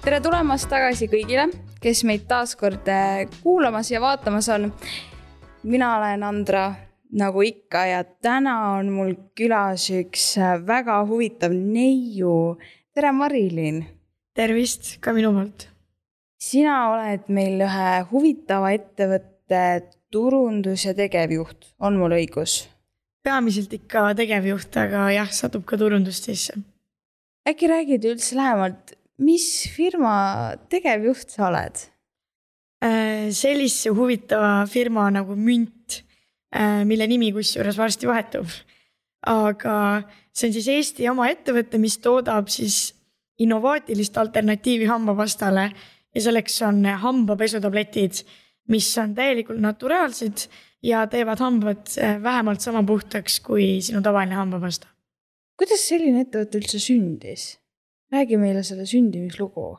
tere tulemast tagasi kõigile, kes meid taas kord äh, kuulamas ja vaatamas on. mina olen Andra, nagu ikka ja täna on mul külas üks äh, väga huvitav neiu. tere, Marilyn. tervist ka minu poolt. sina oled meil ühe huvitava ettevõtte turundus- ja tegevjuht, on mul õigus? peamiselt ikka tegevjuht, aga jah, satub ka turundust sisse. äkki räägid üldse lähemalt, mis firma tegevjuht sa oled? Äh, sellise huvitava firma nagu Münt, äh, mille nimi kusjuures varsti vahetub. aga see on siis Eesti oma ettevõte, mis toodab siis innovaatilist alternatiivi hambapastale ja selleks on hambapesutabletid, mis on täielikult naturaalsed ja teevad hambad äh, vähemalt sama puhtaks kui sinu tavaline hambapasta. kuidas selline ettevõte üldse sündis? Räägi meile selle sündimislugu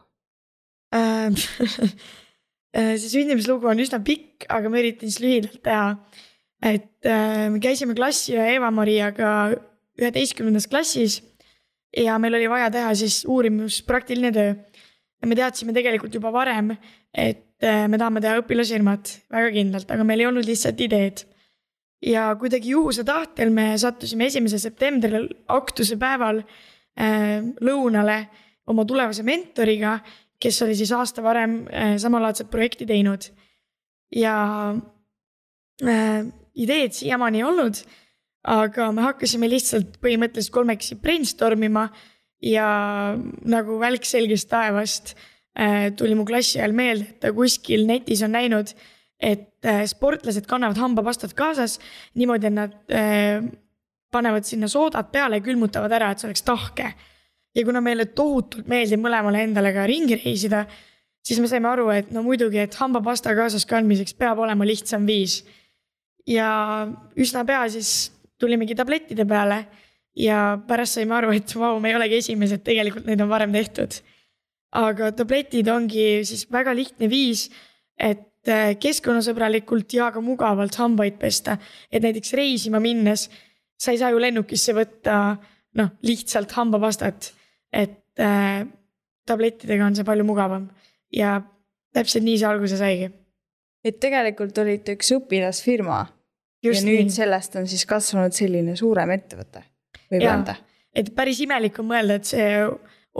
Ähm, see sündimislugu on üsna pikk, aga ma üritan siis lühidalt teha. et äh, me käisime klassiõe Eva-Mariaga üheteistkümnendas klassis ja meil oli vaja teha siis uurimus praktiline töö. me teadsime tegelikult juba varem, et äh, me tahame teha õpilasfirmat väga kindlalt, aga meil ei olnud lihtsalt ideed. ja kuidagi juhuse tahtel me sattusime esimesel septembril aktuse päeval äh, lõunale oma tulevase mentoriga kes oli siis aasta varem äh, samalaadset projekti teinud. ja äh, ideed siiamaani ei olnud, aga me hakkasime lihtsalt põhimõtteliselt kolmekesi brainstorm ima ja nagu välk selgest taevast äh, tuli mu klassi ajal meelde, et ta kuskil netis on näinud, et äh, sportlased kannavad hambapastat kaasas niimoodi, et nad äh, panevad sinna soodat peale ja külmutavad ära, et see oleks tahke ja kuna meile tohutult meeldib mõlemale endale ka ringi reisida, siis me saime aru, et no muidugi, et hambapasta kaasas kandmiseks peab olema lihtsam viis. ja üsna pea siis tulimegi tablettide peale ja pärast saime aru, et vau, me ei olegi esimesed, tegelikult neid on varem tehtud. aga tabletid ongi siis väga lihtne viis, et äh, keskkonnasõbralikult ja ka mugavalt hambaid pesta. et näiteks reisima minnes sa ei saa ju lennukisse võtta noh, lihtsalt hambapastat et äh, tablettidega on see palju mugavam ja täpselt nii see alguse saigi. et tegelikult olite üks õpilasfirma ja nüüd nii. sellest on siis kasvanud selline suurem ettevõte, võib öelda. et päris imelik on mõelda, et see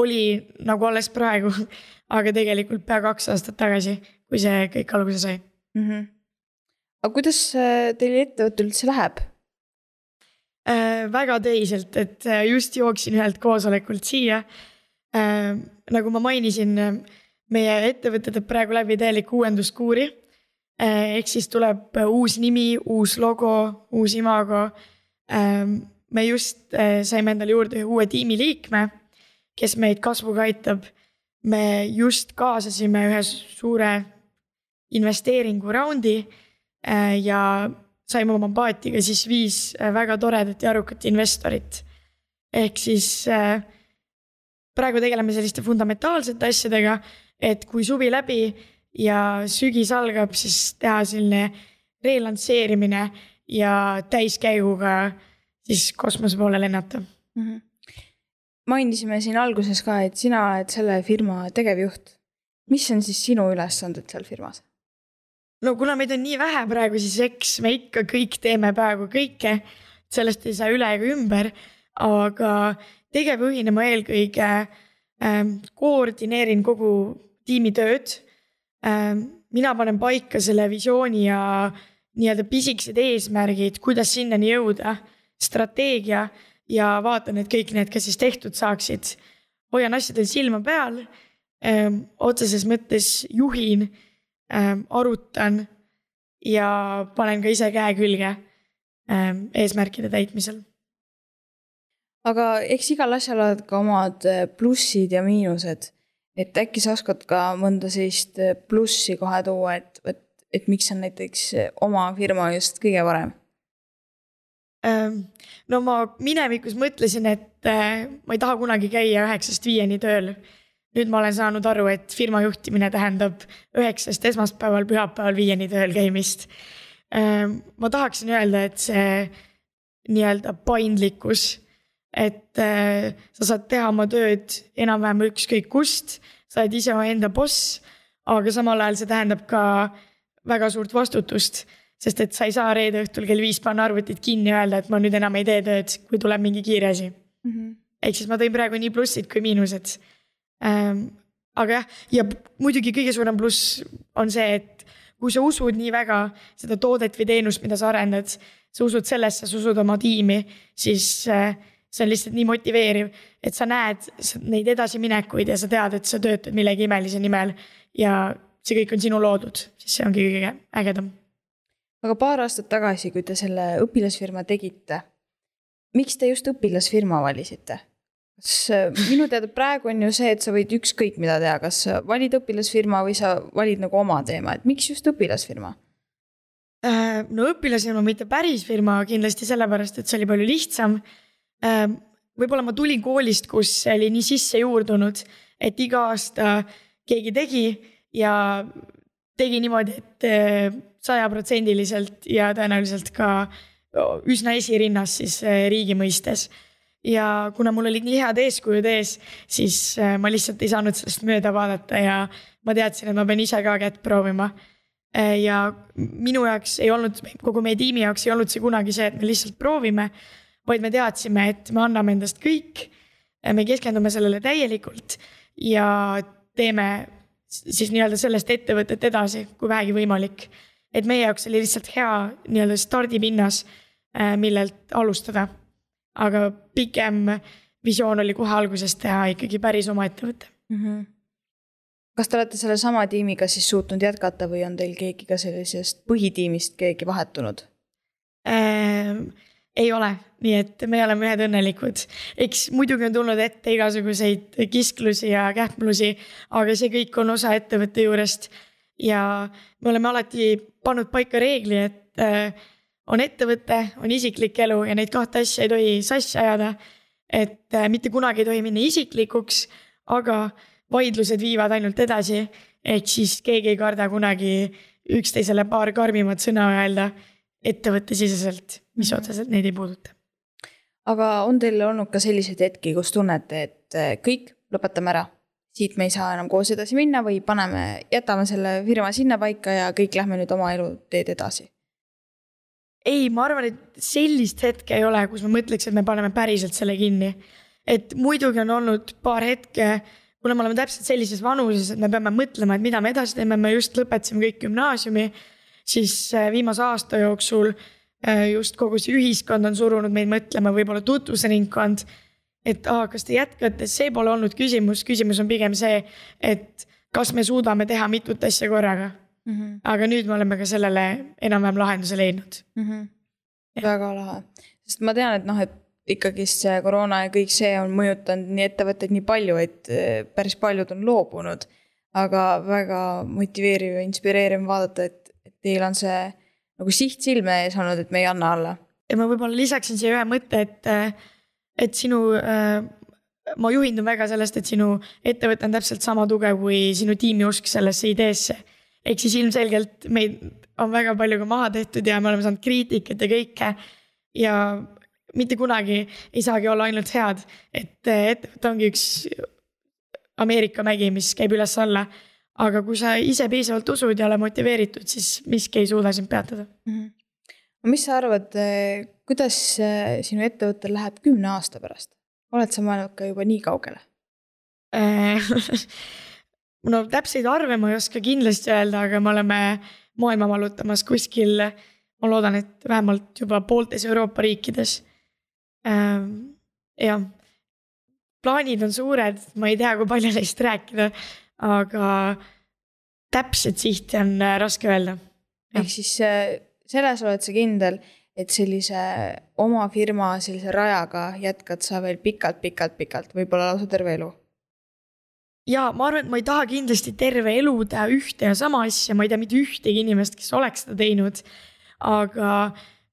oli nagu alles praegu, aga tegelikult pea kaks aastat tagasi, kui see kõik alguse sai mm. -hmm. aga kuidas äh, teil ettevõttel üldse läheb? Äh,. väga töiselt, et äh, just jooksin ühelt koosolekult siia äh,. nagu ma mainisin, meie ettevõte teeb praegu läbi täielikku uuenduskuuri ehk siis tuleb uus nimi, uus logo, uus imago me just saime endale juurde ühe uue tiimiliikme, kes meid kasvuga aitab. me just kaasasime ühe suure investeeringu raundi ja saime oma paatiga siis viis äh, väga toredat ja arukat investorit. ehk siis äh, praegu tegeleme selliste fundamentaalsete asjadega, et kui suvi läbi ja sügis algab, siis teha selline relansseerimine ja täiskäiguga siis kosmose poole lennata mm? -hmm. mainisime siin alguses ka, et sina oled selle firma tegevjuht. mis on siis sinu ülesanded seal firmas? No kuna meid on nii vähe praegu, siis eks me ikka kõik teeme peaaegu kõike. sellest ei saa üle ega ümber, aga tegevjuhina ma eelkõige ähm, koordineerin kogu tiimi tööd ähm,. mina panen paika selle visiooni ja nii-öelda pisikesed eesmärgid, kuidas sinnani jõuda, strateegia ja vaatan, et kõik need ka siis tehtud saaksid. hoian asjadel silma peal ähm,, otseses mõttes juhin ähm, arutan ja panen ka ise käe külge ähm, eesmärkide täitmisel. aga eks igal asjal olevad ka omad äh, plussid ja miinused. et äkki sa oskad ka mõnda sellist äh, plussi kohe tuua, et, et, et miks on näiteks äh, oma firma just kõige parem? Ähm, no ma minevikus mõtlesin, et äh, ma ei taha kunagi käia üheksast viieni tööl. Nüüd ma olen saanud aru, et firma juhtimine tähendab üheksast esmaspäeval, pühapäeval viieni tööl käimist. Ma tahaksin öelda, et see nii-öelda paindlikkus, et sa saad teha oma tööd enam-vähem ükskõik kust, sa oled ise omaenda boss, aga samal ajal see tähendab ka väga suurt vastutust sest et sa ei saa reede õhtul kell viis panna arvutit kinni ja öelda, et ma nüüd enam ei tee tööd, kui tuleb mingi kiire asi mm -hmm.. ehk siis ma tõin praegu nii plussid kui miinused. Aga jah, ja muidugi kõige suurem pluss on see, et kui sa usud nii väga seda toodet või teenust, mida sa arendad, sa usud sellesse, sa usud oma tiimi, siis äh, see on lihtsalt nii motiveeriv, et sa näed neid edasiminekuid ja sa tead, et sa töötad millegi imelise nimel ja see kõik on sinu loodud, siis see ongi kõige ägedam aga paar aastat tagasi, kui te selle õpilasfirma tegite, miks te just õpilasfirma valisite? Kas äh, minu teada praegu on ju see, et sa võid ükskõik mida teha, kas valid õpilasfirma või sa valid nagu oma teema, et miks just õpilasfirma? Äh, no õpilasfirma, mitte päris firma kindlasti sellepärast, et see oli palju lihtsam. Äh, võib-olla ma tulin koolist, kus oli nii sisse juurdunud, et iga aasta keegi tegi ja tegi niimoodi, et sajaprotsendiliselt ja tõenäoliselt ka üsna esirinnas siis riigi mõistes. Ja kuna mul olid nii head eeskujud ees, siis äh, ma lihtsalt ei saanud sellest mööda vaadata ja ma teadsin, et ma pean ise ka kätt proovima. Äh, ja minu jaoks ei olnud, kogu meie tiimi jaoks ei olnud see kunagi see, et me lihtsalt proovime, vaid me teadsime, et me anname endast kõik. me keskendume sellele täielikult ja teeme siis nii-öelda sellest ettevõtet edasi, kui vähegi võimalik et meie jaoks oli lihtsalt hea nii-öelda stardipinnas, äh, millelt alustada. Aga pikem visioon oli kohe alguses teha ikkagi päris oma ettevõte mm. -hmm. kas te olete sellesama tiimiga siis suutnud jätkata või on teil keegi ka sellisest põhitiimist keegi vahetunud ähm,? ei ole, nii et me oleme ühed õnnelikud. eks muidugi on tulnud ette igasuguseid kisklusi ja kähmlusi, aga see kõik on osa ettevõtte juurest ja me oleme alati pannud paika reegli, et äh, on ettevõte, on isiklik elu ja neid kahte asja ei tohi sassi ajada. et äh, mitte kunagi ei tohi minna isiklikuks, aga vaidlused viivad ainult edasi. ehk siis keegi ei karda kunagi üksteisele paar karmimat sõna öelda ettevõttesiseselt, mis mhm. otseselt neid ei puuduta. aga on teil olnud ka selliseid hetki, kus tunnete, et äh, kõik, lõpetame ära siit me ei saa enam koos edasi minna või paneme, jätame selle firma sinnapaika ja kõik lähme nüüd oma eluteed edasi? Ei, ma arvan, et sellist hetke ei ole, kus ma mõtleks, et me paneme päriselt selle kinni. et muidugi on olnud paar hetke, kuna me oleme täpselt sellises vanuses, et me peame mõtlema, et mida me edasi teeme, me just lõpetasime kõik gümnaasiumi, siis äh, viimase aasta jooksul äh, just kogu see ühiskond on surunud meid mõtlema, võib-olla tutvusringkond et aa, kas te jätkate, see pole olnud küsimus, küsimus on pigem see, et kas me suudame teha mitut asja korraga mm. -hmm. aga nüüd me oleme ka sellele enam-vähem lahenduse leidnud mm. -hmm. väga lahe, sest ma tean, et noh, et ikkagist see koroona ja kõik see on mõjutanud nii ettevõtteid nii palju, et eh, päris paljud on loobunud. aga väga motiveeriv ja inspireeriv vaadata, et, et teil on see nagu siht silme ees olnud, et me ei anna alla. ja ma võib-olla lisaksin siia ühe mõtte, et eh, et sinu äh, ma juhindun väga sellest, et sinu ettevõte on täpselt sama tugev kui sinu tiimi usk sellesse ideesse. Ehk siis ilmselgelt meid on väga palju ka maha tehtud ja me oleme saanud kriitikat ja kõike. ja mitte kunagi ei saagi olla ainult head, et ettevõte ongi üks Ameerika mägi, mis käib üles-alla. aga kui sa ise piisavalt usud ja oled motiveeritud, siis miski ei suuda sind peatada mm. -hmm. mis sa arvad, kuidas äh, sinu ettevõttel läheb kümne aasta pärast? oled sa mõelnud ka juba nii kaugele no täpseid arve ma ei oska kindlasti öelda, aga me oleme maailma vallutamas kuskil, ma loodan, et vähemalt juba pooltes Euroopa riikides. Ähm, jah, plaanid on suured, ma ei tea, kui palju neist rääkida, aga täpset sihti on äh, raske öelda. ehk siis äh, selles oled sa kindel et sellise oma firma sellise rajaga jätkad sa veel pikalt-pikalt-pikalt, võib-olla lausa terve elu? Ja ma arvan, et ma ei taha kindlasti terve elu teha ühte ja sama asja, ma ei tea mitte ühtegi inimest, kes oleks seda teinud. aga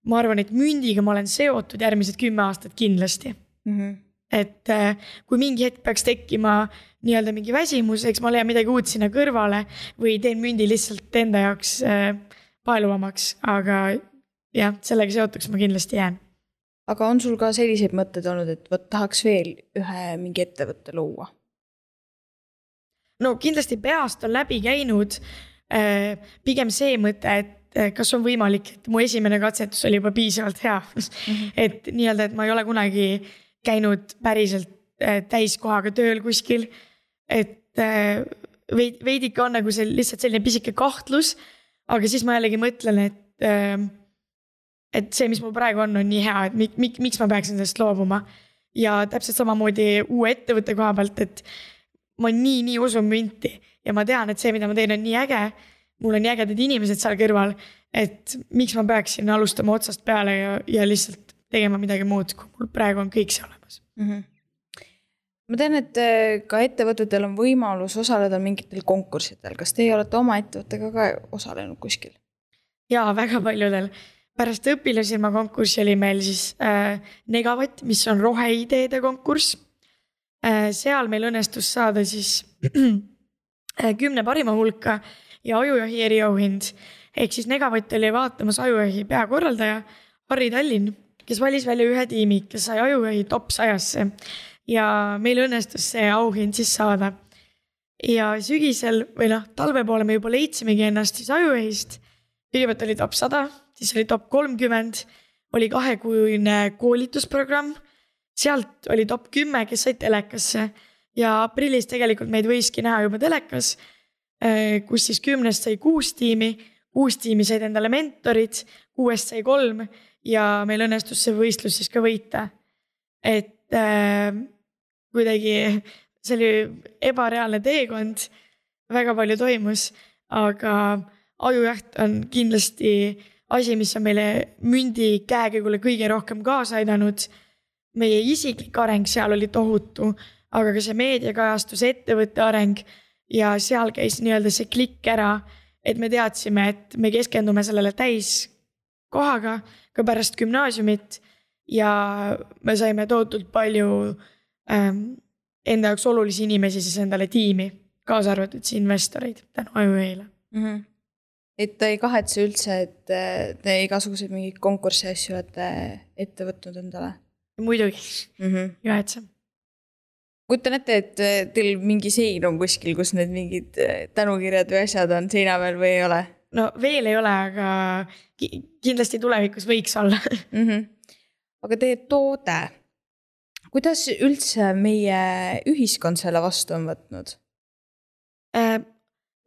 ma arvan, et mündiga ma olen seotud järgmised kümme aastat kindlasti mm. -hmm. et äh, kui mingi hetk peaks tekkima nii-öelda mingi väsimus, eks ma leian midagi uut sinna kõrvale või teen mündi lihtsalt enda jaoks äh, paeluvamaks, aga jah, sellega seotuks ma kindlasti jään. aga on sul ka selliseid mõtteid olnud, et vot tahaks veel ühe mingi ettevõtte luua? No kindlasti peast on läbi käinud äh, pigem see mõte, et äh, kas on võimalik, et mu esimene katsetus oli juba piisavalt hea mm. -hmm. et nii-öelda, et ma ei ole kunagi käinud päriselt äh, täiskohaga tööl kuskil. et veid-, veidike on nagu see lihtsalt selline pisike kahtlus. aga siis ma jällegi mõtlen, et et see, mis mul praegu on, on nii hea, et mik-, mik-, miks ma peaksin sellest loobuma. ja täpselt samamoodi uue ettevõtte koha pealt, et ma nii, nii usun münti ja ma tean, et see, mida ma teen, on nii äge. mul on nii ägedad inimesed seal kõrval, et miks ma peaksin alustama otsast peale ja, ja lihtsalt tegema midagi muud, kui mul praegu on kõik see olemas mm. -hmm ma tean, et äh, ka ettevõtetel on võimalus osaleda mingitel konkurssidel, kas teie olete oma ettevõttega ka osalenud kuskil? jaa, väga paljudel pärast õpilasirma konkurssi oli meil siis äh, Negavatt, mis on roheideede konkurss. Seal meil õnnestus saada siis äh, kümne parima hulka ja ajujahi eriauhind. ehk siis Negavatt oli vaatamas ajujahi peakorraldaja Harri Tallinn, kes valis välja ühe tiimi, kes sai ajujahi top sajasse. ja meil õnnestus see auhind siis saada. ja sügisel või noh, talve poole me juba leidsimegi ennast siis ajujahist. kõigepealt oli top sada siis oli top kolmkümmend, oli kahekuine koolitusprogramm. Sealt oli top kümme, kes said telekasse ja aprillis tegelikult meid võiski näha juba telekas. Eh, kus siis kümnest sai kuus tiimi, kuus tiimi said endale mentorid, kuuest sai kolm ja meil õnnestus see võistlus siis ka võita. et äh, kuidagi see oli ebareaalne teekond, väga palju toimus, aga ajujaht on kindlasti asi, mis on meile mündi käekäigule kõige rohkem kaasa aidanud. Meie isiklik areng seal oli tohutu, aga ka see meediakajastus, ettevõtte areng ja seal käis nii-öelda see klikk ära, et me teadsime, et me keskendume sellele täiskohaga ka pärast gümnaasiumit ja me saime tohutult palju ähm, enda jaoks olulisi inimesi siis endale tiimi, kaasa arvatud siis investoreid tänu Ajujahile mm. -hmm et ta ei kahetse üldse, et te igasuguseid mingeid konkursi asju olete ette võtnud endale? Muidugi mm, -hmm. kahetse. kujutan ette, et äh, teil mingi sein on kuskil, kus need mingid äh, tänukirjad või asjad on seina peal või ei ole? no veel ei ole, aga kindlasti tulevikus võiks olla mm. -hmm. aga teie toode, kuidas üldse meie ühiskond selle vastu on võtnud äh,?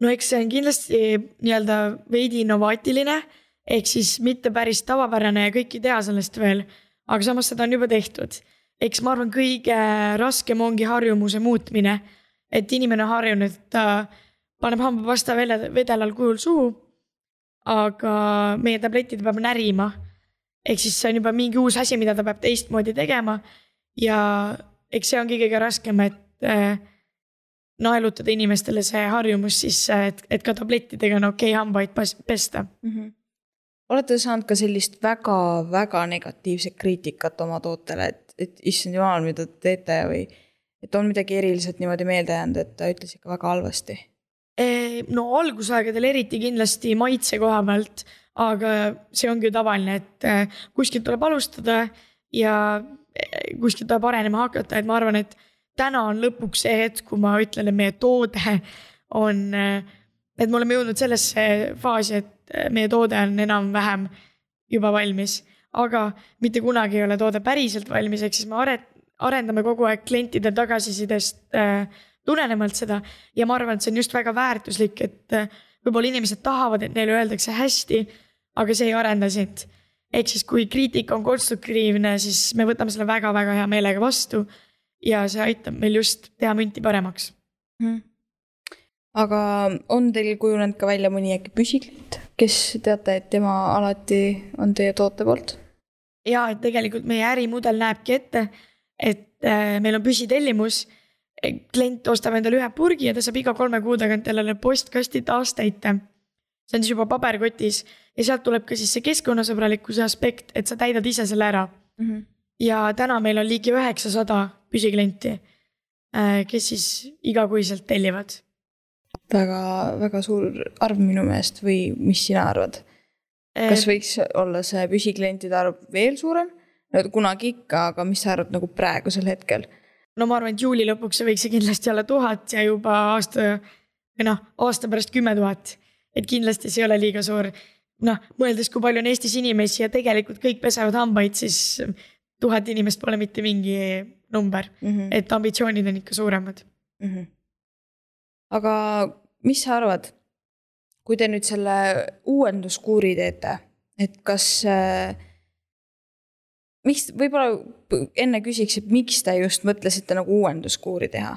no eks see on kindlasti nii-öelda veidi innovaatiline, ehk siis mitte päris tavapärane ja kõik ei tea sellest veel, aga samas seda on juba tehtud. eks ma arvan, kõige raskem ongi harjumuse muutmine, et inimene on harjunud, et ta paneb hambapasta vedelal kujul suhu, aga meie tabletid peab närima. ehk siis see on juba mingi uus asi, mida ta peab teistmoodi tegema ja eks see ongi kõige raskem, et äh, naelutada inimestele see harjumus sisse, et, et ka tablettidega on okei okay hambaid pesta mm. -hmm. Olete saanud ka sellist väga-väga negatiivset kriitikat oma tootele, et, et issand jumal, mida te teete või et on midagi eriliselt niimoodi meelde jäänud, et ta ütles ikka väga halvasti? no algusaegadel eriti kindlasti maitse koha pealt, aga see ongi ju tavaline, et eh, kuskilt tuleb alustada ja eh, kuskilt tuleb arenema hakata, et ma arvan, et täna on lõpuks see hetk, kui ma ütlen, et meie toode on, et me oleme jõudnud sellesse faasi, et meie toode on enam-vähem juba valmis. aga mitte kunagi ei ole toode päriselt valmis, ehk siis me are-, arendame kogu aeg klientide tagasisidest äh, tulenevalt seda ja ma arvan, et see on just väga väärtuslik, et äh, võib-olla inimesed tahavad, et neile öeldakse hästi, aga see ei arenda sind. ehk siis, kui kriitika on konstruktiivne, siis me võtame selle väga-väga hea meelega vastu ja see aitab meil just teha münti paremaks hmm.. Aga on teil kujunenud ka välja mõni äkki püsiklient, kes teate, et tema alati on teie toote poolt? ja, et tegelikult meie ärimudel näebki ette, et äh, meil on püsitellimus. klient ostab endale ühe purgi ja ta saab iga kolme kuu tagant jälle postkasti taastäite. see on siis juba paberkotis ja sealt tuleb ka siis see keskkonnasõbralikkuse aspekt, et sa täidad ise selle ära mm. -hmm. ja täna meil on ligi üheksasada püsiklienti, äh, kes siis igakuiselt tellivad. Väga, väga suur arv minu meelest või mis sina arvad? kas äh, võiks olla see püsiklientide arv veel suurem? no kunagi ikka, aga mis sa arvad nagu praegusel hetkel? no ma arvan, et juuli lõpuks see võiks see kindlasti olla tuhat ja juba aasta või noh, aasta pärast kümme tuhat. et kindlasti see ei ole liiga suur. noh, mõeldes, kui palju on Eestis inimesi ja tegelikult kõik pesevad hambaid, siis tuhat inimest pole mitte mingi number mm, -hmm. et ambitsioonid on ikka suuremad mm. -hmm. Aga mis sa arvad, kui te nüüd selle uuenduskuuri teete, et kas äh, miks, võib-olla enne küsiks, et miks te just mõtlesite nagu uuenduskuuri teha?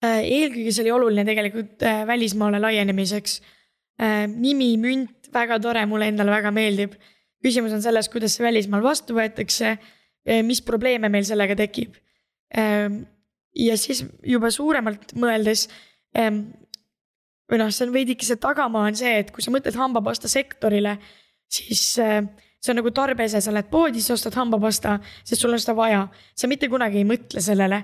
Äh, eelkõige see oli oluline tegelikult äh, välismaale laienemiseks. Äh, nimi, münt, väga tore, mulle endale väga meeldib. küsimus on selles, kuidas see välismaal vastu võetakse, mis probleeme meil sellega tekib. ja siis juba suuremalt mõeldes või noh, see on veidike see tagamaa on see, et kui sa mõtled hambapasta sektorile, siis äh, see on nagu tarbese, sa lähed poodi, sa ostad hambapasta, sest sul on seda vaja. sa mitte kunagi ei mõtle sellele.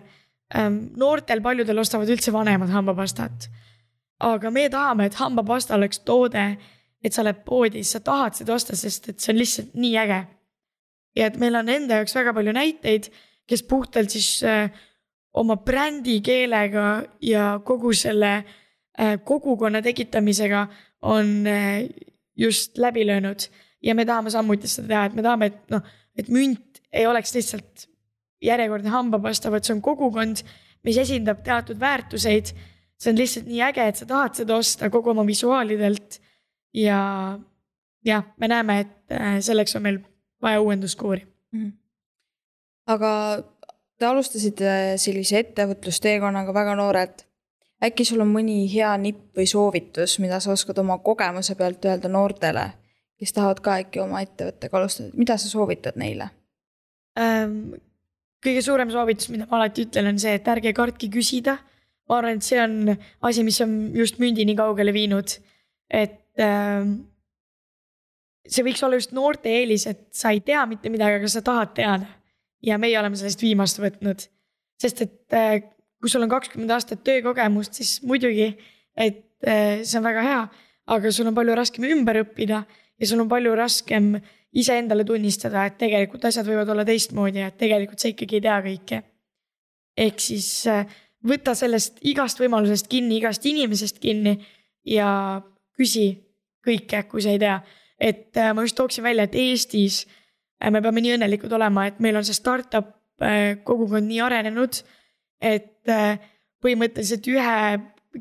Noortel paljudel ostavad üldse vanemad hambapastat. aga me tahame, et hambapasta oleks toode, et sa lähed poodi, sa tahad seda osta, sest et see on lihtsalt nii äge. ja et meil on enda jaoks väga palju näiteid, kes puhtalt siis äh, oma brändikeelega ja kogu selle äh, kogukonna tekitamisega on äh, just läbi löönud ja me tahame samuti seda teha, et me tahame, et noh, et münt ei oleks lihtsalt järjekordne hambapasta, vaid see on kogukond, mis esindab teatud väärtuseid. see on lihtsalt nii äge, et sa tahad seda osta kogu oma visuaalidelt. ja jah, me näeme, et äh, selleks on meil vaja uuenduskuuri mm. -hmm. aga te alustasite sellise ettevõtlusteekonnaga väga noorelt äkki sul on mõni hea nipp või soovitus, mida sa oskad oma kogemuse pealt öelda noortele, kes tahavad ka äkki oma ettevõttega alustada, mida sa soovitad neile ähm,? kõige suurem soovitus, mida ma alati ütlen, on see, et ärge kartke küsida. ma arvan, et see on asi, mis on just mündi nii kaugele viinud, et ähm, see võiks olla just noorte eelis, et sa ei tea mitte midagi, aga sa tahad teada. Ja meie oleme sellest viimast võtnud, sest et äh, kui sul on kakskümmend aastat töökogemust, siis muidugi, et eh, see on väga hea, aga sul on palju raskem ümber õppida ja sul on palju raskem iseendale tunnistada, et tegelikult asjad võivad olla teistmoodi ja et tegelikult sa ikkagi ei tea kõike. ehk siis eh, võta sellest igast võimalusest kinni, igast inimesest kinni ja küsi kõike, kui sa ei tea. et ma just tooksin välja, et Eestis me peame nii õnnelikud olema, et meil on see startup kogukond nii arenenud et äh, põhimõtteliselt ühe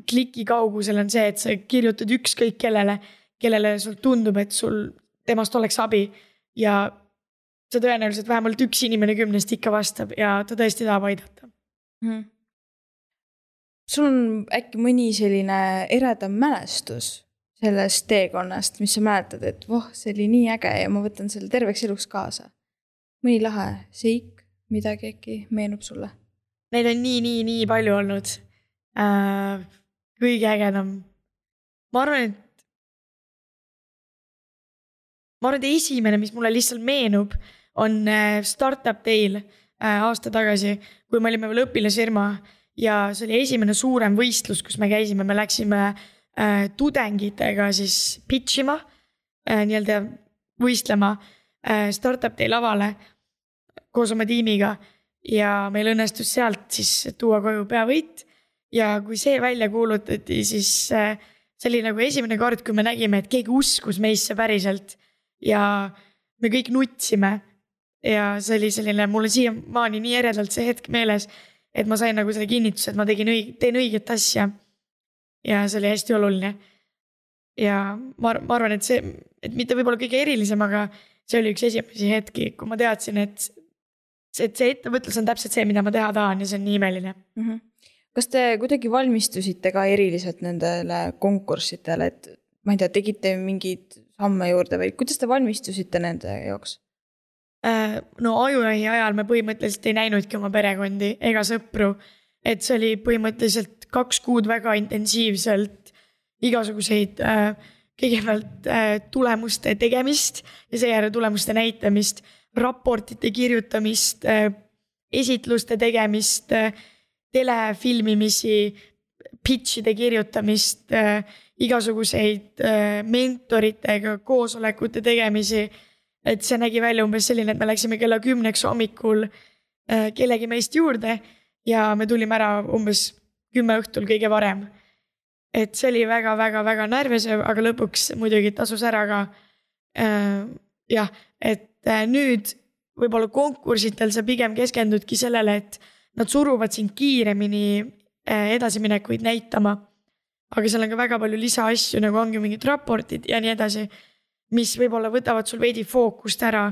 kliki kaugusel on see, et sa kirjutad ükskõik kellele, kellele sul tundub, et sul temast oleks abi. Ja see tõenäoliselt vähemalt üks inimene kümnest ikka vastab ja ta tõesti tahab aidata. Hmm.. sul on äkki mõni selline eredam mälestus sellest teekonnast, mis sa mäletad, et voh, see oli nii äge ja ma võtan selle terveks eluks kaasa. mõni lahe seik, midagi äkki meenub sulle Neid on nii, nii, nii palju olnud äh,. kõige ägedam. ma arvan, et. ma arvan, et esimene, mis mulle lihtsalt meenub, on äh, Startup Day'l äh, aasta tagasi, kui me olime veel õpilasfirma ja see oli esimene suurem võistlus, kus me käisime, me läksime äh, tudengitega siis pitch ima äh,, nii-öelda võistlema äh, Startup Day lavale koos oma tiimiga ja meil õnnestus sealt siis tuua koju peavõit. ja kui see välja kuulutati, siis äh, see oli nagu esimene kord, kui me nägime, et keegi uskus meisse päriselt ja me kõik nutsime. ja see oli selline, mul on siiamaani nii eredalt see hetk meeles, et ma sain nagu selle kinnituse, et ma tegin õig-, teen õiget asja. Ja see oli hästi oluline. ja ma, ma arvan, et see, et mitte võib-olla kõige erilisem, aga see oli üks esimesi hetki, kui ma teadsin, et et see ettevõtlus on täpselt see, mida ma teha tahan ja see on nii imeline mm. -hmm. kas te kuidagi valmistusite ka eriliselt nendele konkurssidele, et ma ei tea, tegite mingeid samme juurde või kuidas te valmistusite nende jaoks? Äh, no ajujahi ajal me põhimõtteliselt ei näinudki oma perekondi ega sõpru. et see oli põhimõtteliselt kaks kuud väga intensiivselt igasuguseid äh, kõigepealt äh, tulemuste tegemist ja seejärel tulemuste näitamist raportite kirjutamist, äh, esitluste tegemist, äh, telefilmimisi, pitch'ide kirjutamist, äh, igasuguseid mentoritega koosolekute tegemisi. et see nägi välja umbes selline, et me läksime kella kümneks hommikul kellegi meist juurde ja me tulime ära umbes kümme õhtul kõige varem. et see oli väga-väga-väga närvesev, aga lõpuks muidugi tasus ära ka. jah, et nüüd võib-olla konkursitel sa pigem keskendudki sellele, et nad suruvad sind kiiremini edasiminekuid näitama aga seal on ka väga palju lisaasju, nagu ongi mingid raportid ja nii edasi, mis võib-olla võtavad sul veidi fookust ära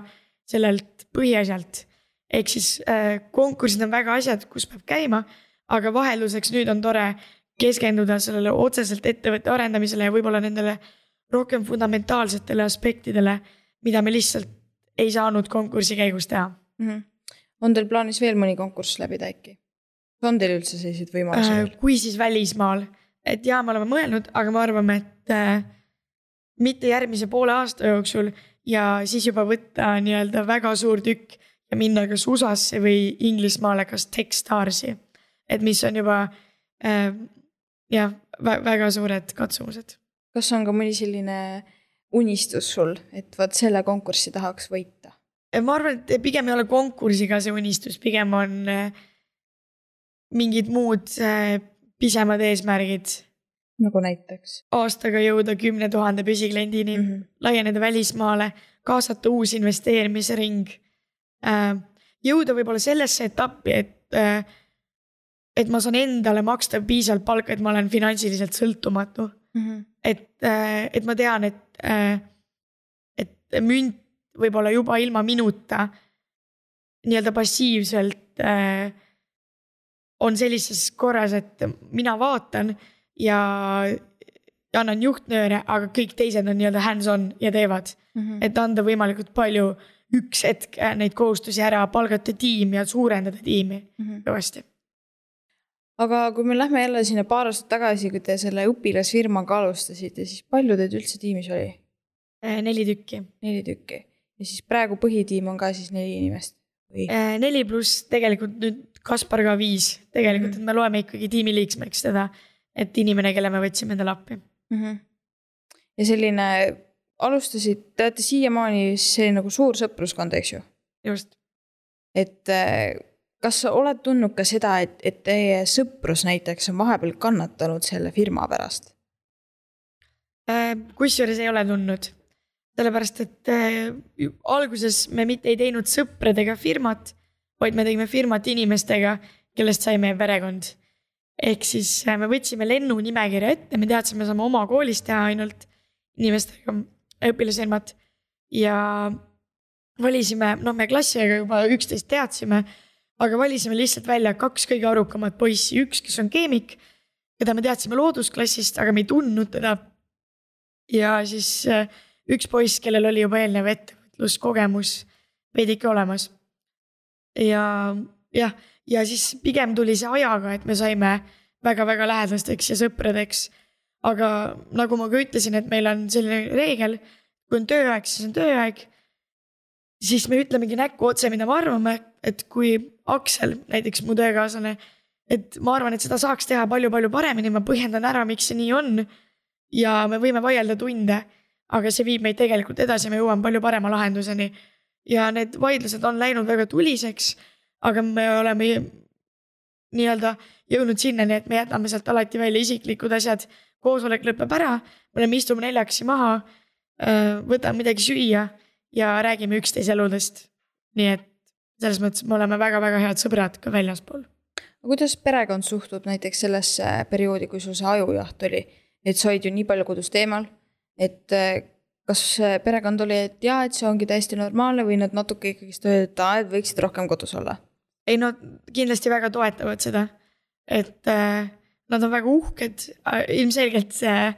sellelt põhiasjalt. ehk siis äh, konkursid on väga asjad, kus peab käima, aga vahelduseks nüüd on tore keskenduda sellele otseselt ettevõtte arendamisele ja võib-olla nendele rohkem fundamentaalsetele aspektidele, mida me lihtsalt ei saanud konkursi käigus teha mm. -hmm. on teil plaanis veel mõni konkurss läbida äkki? on teil üldse selliseid võimalusi äh,? kui siis välismaal et jaa, me oleme mõelnud, aga me arvame, et äh, mitte järgmise poole aasta jooksul ja siis juba võtta nii-öelda väga suur tükk ja minna kas USA-sse või Inglismaale, kas Techstarsi. Et mis on juba äh, jah, väga suured katsumused. kas on ka mõni selline unistus sul, et vot selle konkurssi tahaks võita? ma arvan, et pigem ei ole konkursiga see unistus, pigem on äh, mingid muud äh, pisemad eesmärgid. nagu näiteks? aastaga jõuda kümne tuhande püsikliendini mm, -hmm. laieneda välismaale, kaasata uus investeerimisring. Äh, jõuda võib-olla sellesse etappi, et, äh, et ma saan endale maksta piisavalt palka, et ma olen finantsiliselt sõltumatu mm. -hmm. et, äh, et ma tean, et, et münt võib-olla juba ilma minuta nii-öelda passiivselt äh, on sellises korras, et mina vaatan ja annan juhtnööre, aga kõik teised on nii-öelda hands-on ja teevad mm. -hmm. et anda võimalikult palju üks hetk neid kohustusi ära, palgata tiim ja suurendada tiimi mm -hmm. Aga kui me lähme jälle sinna paar aastat tagasi, kui te selle õpilasfirmaga alustasite, siis palju teid üldse tiimis oli? Äh, neli tükki. neli tükki ja siis praegu põhitiim on ka siis neli inimest või? Äh, neli pluss tegelikult nüüd Kaspar ka viis tegelikult mm, -hmm. et me loeme ikkagi tiimiliikmeks teda, et inimene, kelle me võtsime endale appi mm. -hmm. ja selline, alustasid, te olete siiamaani selline nagu suur sõpruskond, eks ju? just. et äh, kas sa oled tundnud ka seda, et, et teie sõprus näiteks on vahepeal kannatanud selle firma pärast äh,? kusjuures ei ole tundnud, sellepärast et äh, alguses me mitte ei teinud sõpradega firmat vaid me tegime firmat inimestega, kellest sai meie perekond. ehk siis äh, me võtsime lennunimekirja ette, me teadsime, me saame oma koolis teha ainult inimestega õpilasfirmat ja valisime, noh, me klassiga juba üksteist teadsime, aga valisime lihtsalt välja kaks kõige arukamat poissi, üks, kes on keemik, keda me teadsime loodusklassist, aga me ei tundnud teda. ja siis äh, üks poiss, kellel oli juba eelnev ettevõtluskogemus veidike olemas ja jah, ja siis pigem tuli see ajaga, et me saime väga-väga lähedasteks ja sõpradeks. aga nagu ma ka ütlesin, et meil on selline reegel, kui on tööaeg, siis on tööaeg. siis me ütlemegi näkku otse, mida me arvame, et kui Aksel, näiteks mu töökaaslane, et ma arvan, et seda saaks teha palju-palju paremini, ma põhjendan ära, miks see nii on. ja me võime vaielda tunde, aga see viib meid tegelikult edasi, me jõuame palju parema lahenduseni ja need vaidlused on läinud väga tuliseks, aga me oleme nii-öelda jõudnud sinnani, et me jätame sealt alati välja isiklikud asjad. koosolek lõpeb ära, me oleme, istume neljakesi maha, võtame midagi süüa ja räägime üksteise eludest. nii et selles mõttes me oleme väga-väga head sõbrad ka väljaspool. kuidas perekond suhtub näiteks sellesse perioodi, kui sul see ajujaht oli, et sa olid ju nii palju kodust eemal, et kas perekond oli, et jaa, et see ongi täiesti normaalne või nad natuke ikkagist öeldi, et aa, et võiksid rohkem kodus olla? ei no kindlasti väga toetavad seda, et äh, nad on väga uhked, äh, ilmselgelt see,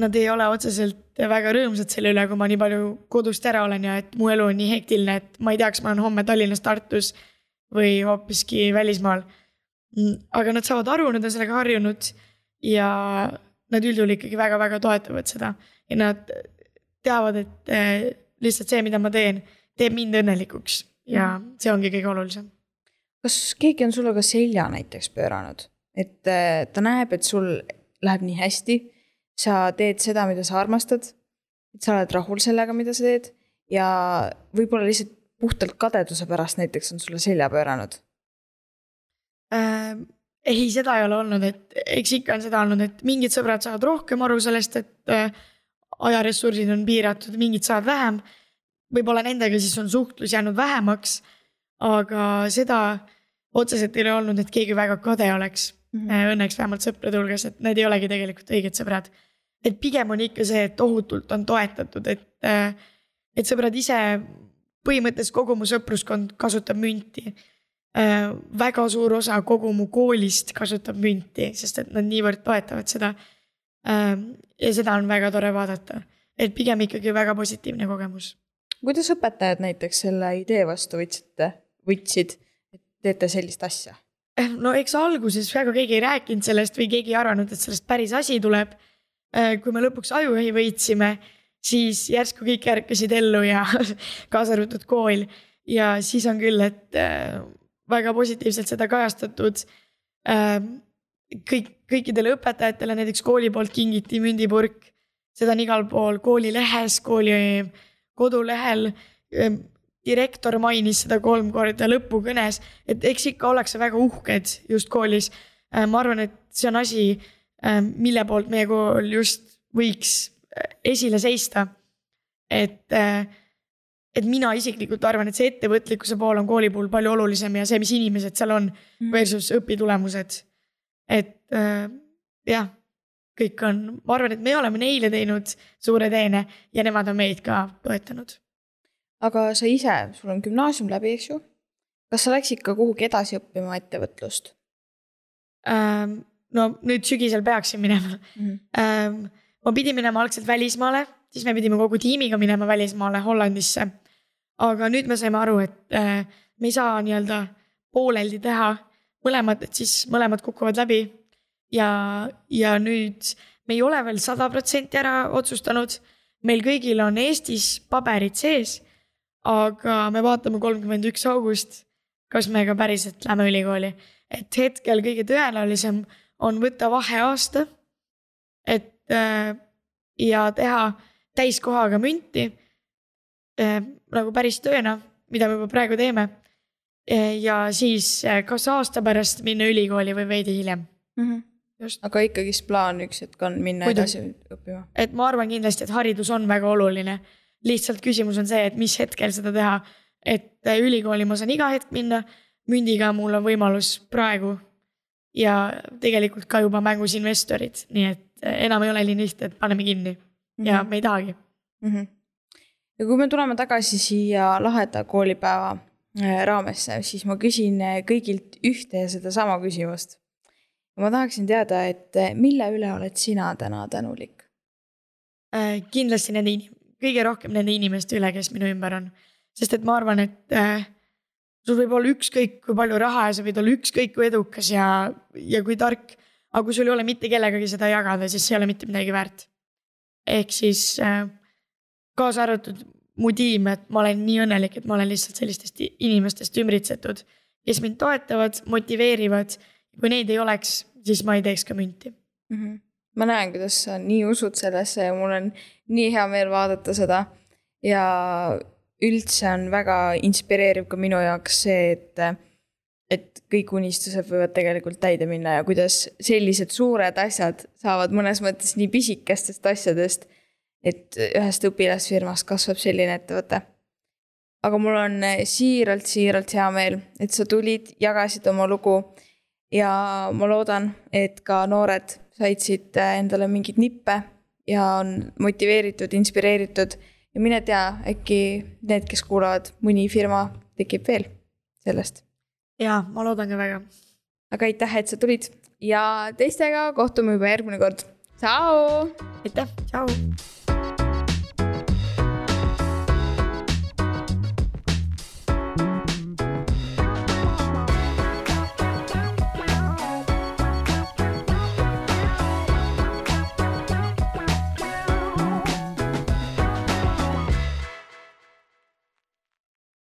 nad ei ole otseselt väga rõõmsad selle üle, kui ma nii palju kodust ära olen ja et mu elu on nii hektiline, et ma ei tea, kas ma olen homme Tallinnas, Tartus või hoopiski välismaal. Aga nad saavad aru, nad on sellega harjunud ja nad üldjuhul ikkagi väga-väga toetavad seda ja nad teavad, et äh, lihtsalt see, mida ma teen, teeb mind õnnelikuks ja see ongi kõige olulisem. kas keegi on sulle ka selja näiteks pööranud, et äh, ta näeb, et sul läheb nii hästi, sa teed seda, mida sa armastad, et sa oled rahul sellega, mida sa teed ja võib-olla lihtsalt puhtalt kadeduse pärast näiteks on sulle selja pööranud äh,? ei, seda ei ole olnud, et eks ikka on seda olnud, et mingid sõbrad saavad rohkem aru sellest, et äh, ajaressursid on piiratud, mingid saavad vähem. võib-olla nendega siis on suhtlus jäänud vähemaks, aga seda otseselt ei ole olnud, et keegi väga kade oleks mm. -hmm. Õnneks vähemalt sõprade hulgas, et need ei olegi tegelikult õiged sõbrad. et pigem on ikka see, et tohutult on toetatud, et, äh, et sõbrad ise, põhimõtteliselt kogu mu sõpruskond kasutab münti äh, väga suur osa kogu mu koolist kasutab münti, sest et nad niivõrd toetavad seda ja seda on väga tore vaadata, et pigem ikkagi väga positiivne kogemus. kuidas õpetajad näiteks selle idee vastu võtsite, võtsid, et teete sellist asja? Eh, no eks alguses väga keegi ei rääkinud sellest või keegi ei arvanud, et sellest päris asi tuleb. Eh, kui me lõpuks ajujahi võitsime, siis järsku kõik ärkasid ellu ja kaasa arvatud kool ja siis on küll, et eh, väga positiivselt seda kajastatud. kõik, kõikidele õpetajatele näiteks kooli poolt kingiti mündipurk, seda on igal pool koolilehes, kooli kodulehel direktor mainis seda kolm korda lõpukõnes, et eks ikka ollakse väga uhked just koolis. Äh, ma arvan, et see on asi, äh, mille poolt meie kool just võiks äh, esile seista. et, et mina isiklikult arvan, et see ettevõtlikkuse pool on kooli puhul palju olulisem ja see, mis inimesed seal on mm. versus õpitulemused. et jah, kõik on, ma arvan, et me oleme neile teinud suure teene ja nemad on meid ka toetanud aga sa ise, sul on gümnaasium läbi, eks ju. kas sa läksid ka kuhugi edasi õppima ettevõtlust ähm,? no nüüd sügisel peaksin minema mm. Ähm, ma pidin minema algselt välismaale, siis me pidime kogu tiimiga minema välismaale Hollandisse. aga nüüd me saime aru, et äh, me ei saa nii-öelda pooleldi teha mõlemad, et siis mõlemad kukuvad läbi. ja, ja nüüd me ei ole veel sada protsenti ära otsustanud. meil kõigil on Eestis paberid sees aga me vaatame kolmkümmend üks august, kas me ka päriselt lähme ülikooli. et hetkel kõige tõenäolisem on võtta vaheaasta. et äh, ja teha täiskohaga münti äh, nagu päris tööna, mida me juba praegu teeme äh,. ja siis kas aasta pärast minna ülikooli või veidi hiljem mm. -hmm. just. aga ikkagist plaan üks hetk on minna Muidu. edasi õppima. et ma arvan kindlasti, et haridus on väga oluline lihtsalt küsimus on see, et mis hetkel seda teha. et äh, ülikooli ma saan iga hetk minna, mündiga mul on võimalus praegu. ja tegelikult ka juba mängus investorid, nii et äh, enam ei ole nii lihtne, et paneme kinni mm -hmm. ja me ei tahagi mm. -hmm. ja kui me tuleme tagasi siia laheda koolipäeva äh, raamesse, siis ma küsin kõigilt ühte ja sedasama küsimust. ma tahaksin teada, et mille üle oled sina täna tänulik? kindlasti nende kõige rohkem nende inimeste üle, kes minu ümber on. sest et ma arvan, et äh, sul võib olla ükskõik kui palju raha ja sa võid olla ükskõik kui edukas ja, ja kui tark. aga kui sul ei ole mitte kellegagi seda jagada, siis see ei ole mitte midagi väärt. ehk siis äh, kaasa arvatud mu tiim, et ma olen nii õnnelik, et ma olen lihtsalt sellistest inimestest ümbritsetud, kes mind toetavad, motiveerivad. kui neid ei oleks, siis ma ei teeks ka münti mm. -hmm ma näen, kuidas sa nii usud sellesse ja mul on nii hea meel vaadata seda. ja üldse on väga inspireeriv ka minu jaoks see, et, et kõik unistused võivad tegelikult täide minna ja kuidas sellised suured asjad saavad mõnes mõttes nii pisikestest asjadest. et ühest õpilasfirmast kasvab selline ettevõte. aga mul on siiralt, siiralt hea meel, et sa tulid, jagasid oma lugu ja ma loodan, et ka noored said siit äh, endale mingeid nippe ja on motiveeritud, inspireeritud ja mine tea, äkki need, kes kuulavad, mõni firma tekib veel sellest. ja ma loodan ka väga. aga aitäh, et sa tulid ja teistega kohtume juba järgmine kord. tšau. aitäh, tšau.